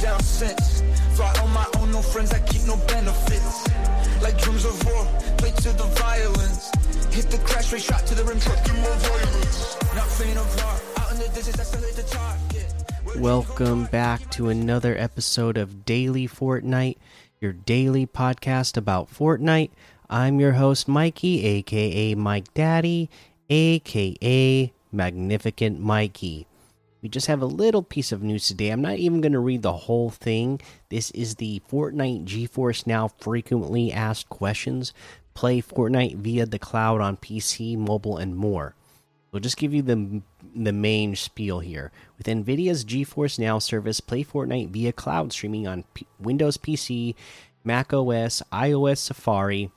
down since. Fly on my own, no friends, I keep no benefits. Like drums of war, play to the violence. Hit the crash rate, shot to the rim, truck more violence. Not faint of heart, out in the I still hit the target. Welcome back to another episode of Daily Fortnite, your daily podcast about Fortnite. I'm your host, Mikey, aka Mike Daddy, aka Magnificent Mikey. We just have a little piece of news today. I'm not even going to read the whole thing. This is the Fortnite GeForce Now frequently asked questions. Play Fortnite via the cloud on PC, mobile, and more. We'll just give you the the main spiel here. With Nvidia's GeForce Now service, play Fortnite via cloud streaming on P Windows PC, Mac OS, iOS Safari,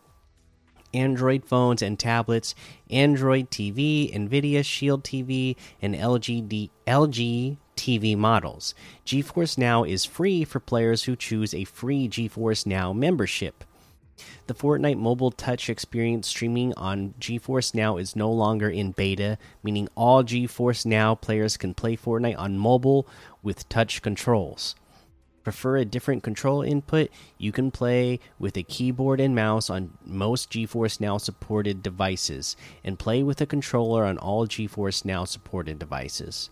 Android phones and tablets, Android TV, Nvidia Shield TV, and LG, D LG TV models. GeForce Now is free for players who choose a free GeForce Now membership. The Fortnite mobile touch experience streaming on GeForce Now is no longer in beta, meaning all GeForce Now players can play Fortnite on mobile with touch controls. Prefer a different control input? You can play with a keyboard and mouse on most GeForce Now supported devices, and play with a controller on all GeForce Now supported devices.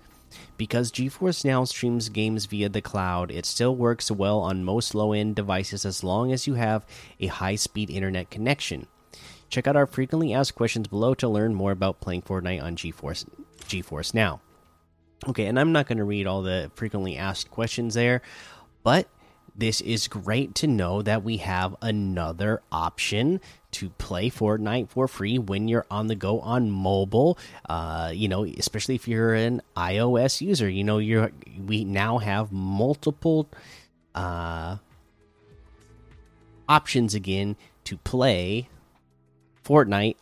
Because GeForce Now streams games via the cloud, it still works well on most low end devices as long as you have a high speed internet connection. Check out our frequently asked questions below to learn more about playing Fortnite on GeForce, GeForce Now. Okay, and I'm not going to read all the frequently asked questions there, but this is great to know that we have another option to play Fortnite for free when you're on the go on mobile. Uh, you know, especially if you're an iOS user. You know, you're we now have multiple uh, options again to play Fortnite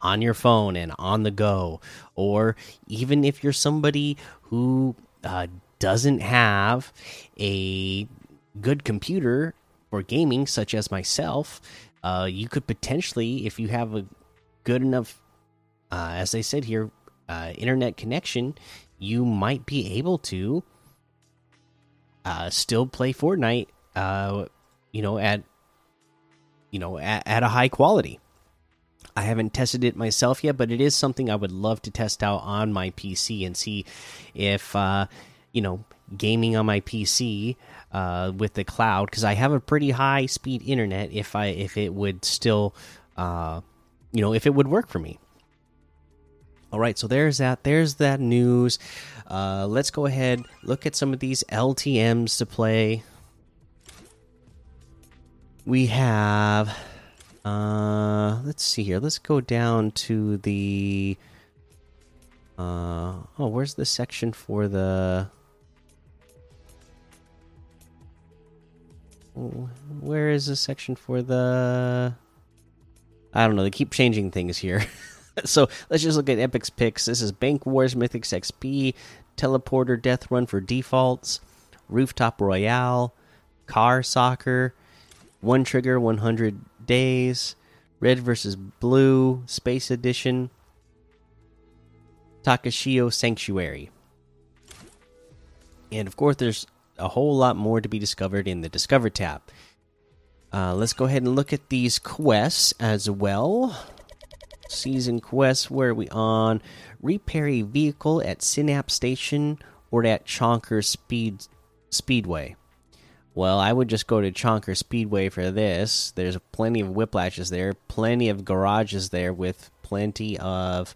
on your phone and on the go, or even if you're somebody who uh, doesn't have a good computer for gaming, such as myself, uh, you could potentially, if you have a good enough, uh, as I said here, uh, internet connection, you might be able to uh, still play Fortnite. Uh, you know, at you know at, at a high quality. I haven't tested it myself yet, but it is something I would love to test out on my PC and see if uh, you know gaming on my PC uh, with the cloud because I have a pretty high speed internet. If I if it would still, uh, you know, if it would work for me. All right, so there's that. There's that news. Uh, let's go ahead look at some of these LTM's to play. We have. Uh, let's see here. Let's go down to the. Uh, oh, where's the section for the? Where is the section for the? I don't know. They keep changing things here. so let's just look at Epic's picks. This is Bank Wars, Mythics XP, Teleporter Death Run for defaults, Rooftop Royale, Car Soccer, One Trigger 100 Days, Red versus Blue, Space Edition, Takashio Sanctuary. And of course, there's a whole lot more to be discovered in the Discover tab. Uh, let's go ahead and look at these quests as well. Season quests, where are we on? Repair a vehicle at Synapse Station or at Chonker Speed Speedway. Well, I would just go to Chonker Speedway for this. There's plenty of whiplashes there, plenty of garages there with plenty of,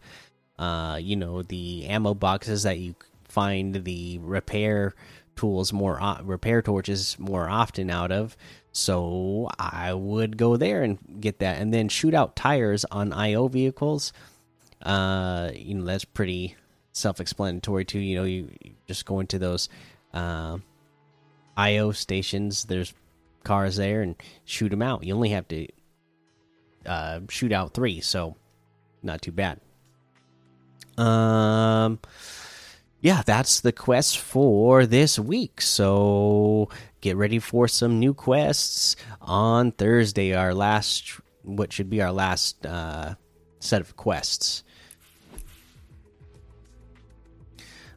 uh, you know, the ammo boxes that you find the repair tools more repair torches more often out of. So i would go there and get that. And then shoot out tires on io vehicles. Uh you know that's pretty self-explanatory too. You know you, you just go into those uh, io stations. There's cars there and shoot them out. You only have to uh, shoot out three so not too bad. Um yeah, that's the quest for this week. So get ready for some new quests on Thursday. Our last, what should be our last uh, set of quests.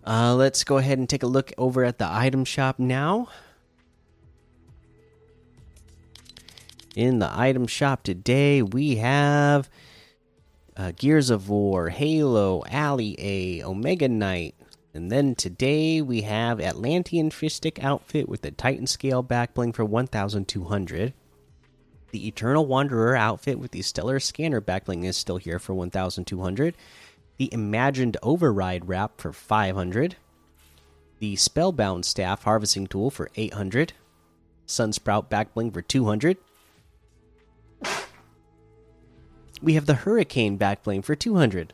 Uh, let's go ahead and take a look over at the item shop now. In the item shop today, we have uh, Gears of War, Halo, Ali-A, Omega Knight, and then today we have Atlantean Fishstick outfit with the Titan Scale backbling for 1200. The Eternal Wanderer outfit with the Stellar Scanner backbling is still here for 1200. The Imagined Override wrap for 500. The Spellbound Staff harvesting tool for 800. Sunsprout backbling for 200. We have the Hurricane backbling for 200.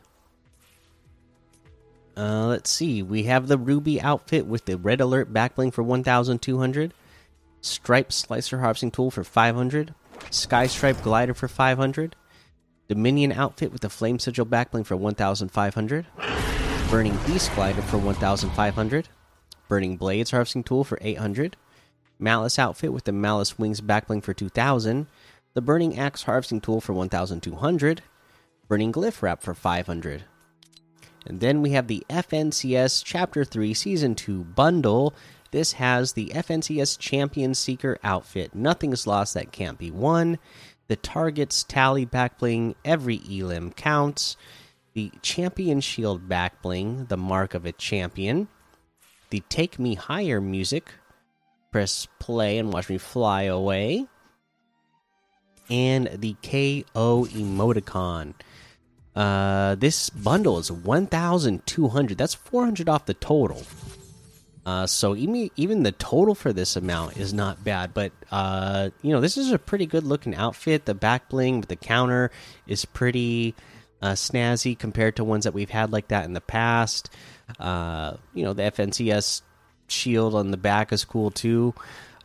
Uh, let's see. We have the Ruby outfit with the Red Alert backbling for 1200. Stripe Slicer harvesting tool for 500. Sky Stripe glider for 500. Dominion outfit with the Flame Sigil backbling for 1500. Burning Beast glider for 1500. Burning Blades harvesting tool for 800. Malice outfit with the Malice Wings backbling for 2000. The Burning Axe harvesting tool for 1200. Burning Glyph wrap for 500. And then we have the FNCS Chapter 3 Season 2 bundle. This has the FNCS Champion Seeker outfit. Nothing's lost that can't be won. The targets tally backbling. Every elim counts. The Champion Shield backbling, the mark of a champion. The Take Me Higher music. Press play and watch me fly away. And the KO emoticon. Uh, this bundle is 1,200. That's 400 off the total. Uh, so even even the total for this amount is not bad, but uh, you know this is a pretty good looking outfit. The back bling with the counter is pretty uh, snazzy compared to ones that we've had like that in the past. Uh, you know the FNCS shield on the back is cool too.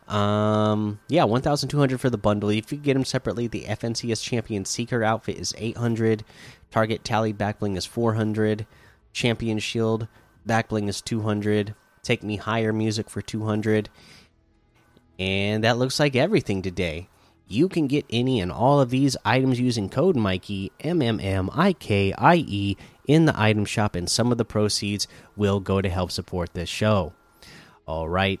Um, yeah, 1,200 for the bundle. If you get them separately, the FNCS Champion Seeker outfit is 800. Target Tally Backbling is 400. Champion Shield Backbling is 200. Take Me Higher music for 200. And that looks like everything today. You can get any and all of these items using code Mikey M M M I K I E in the item shop, and some of the proceeds will go to help support this show. All right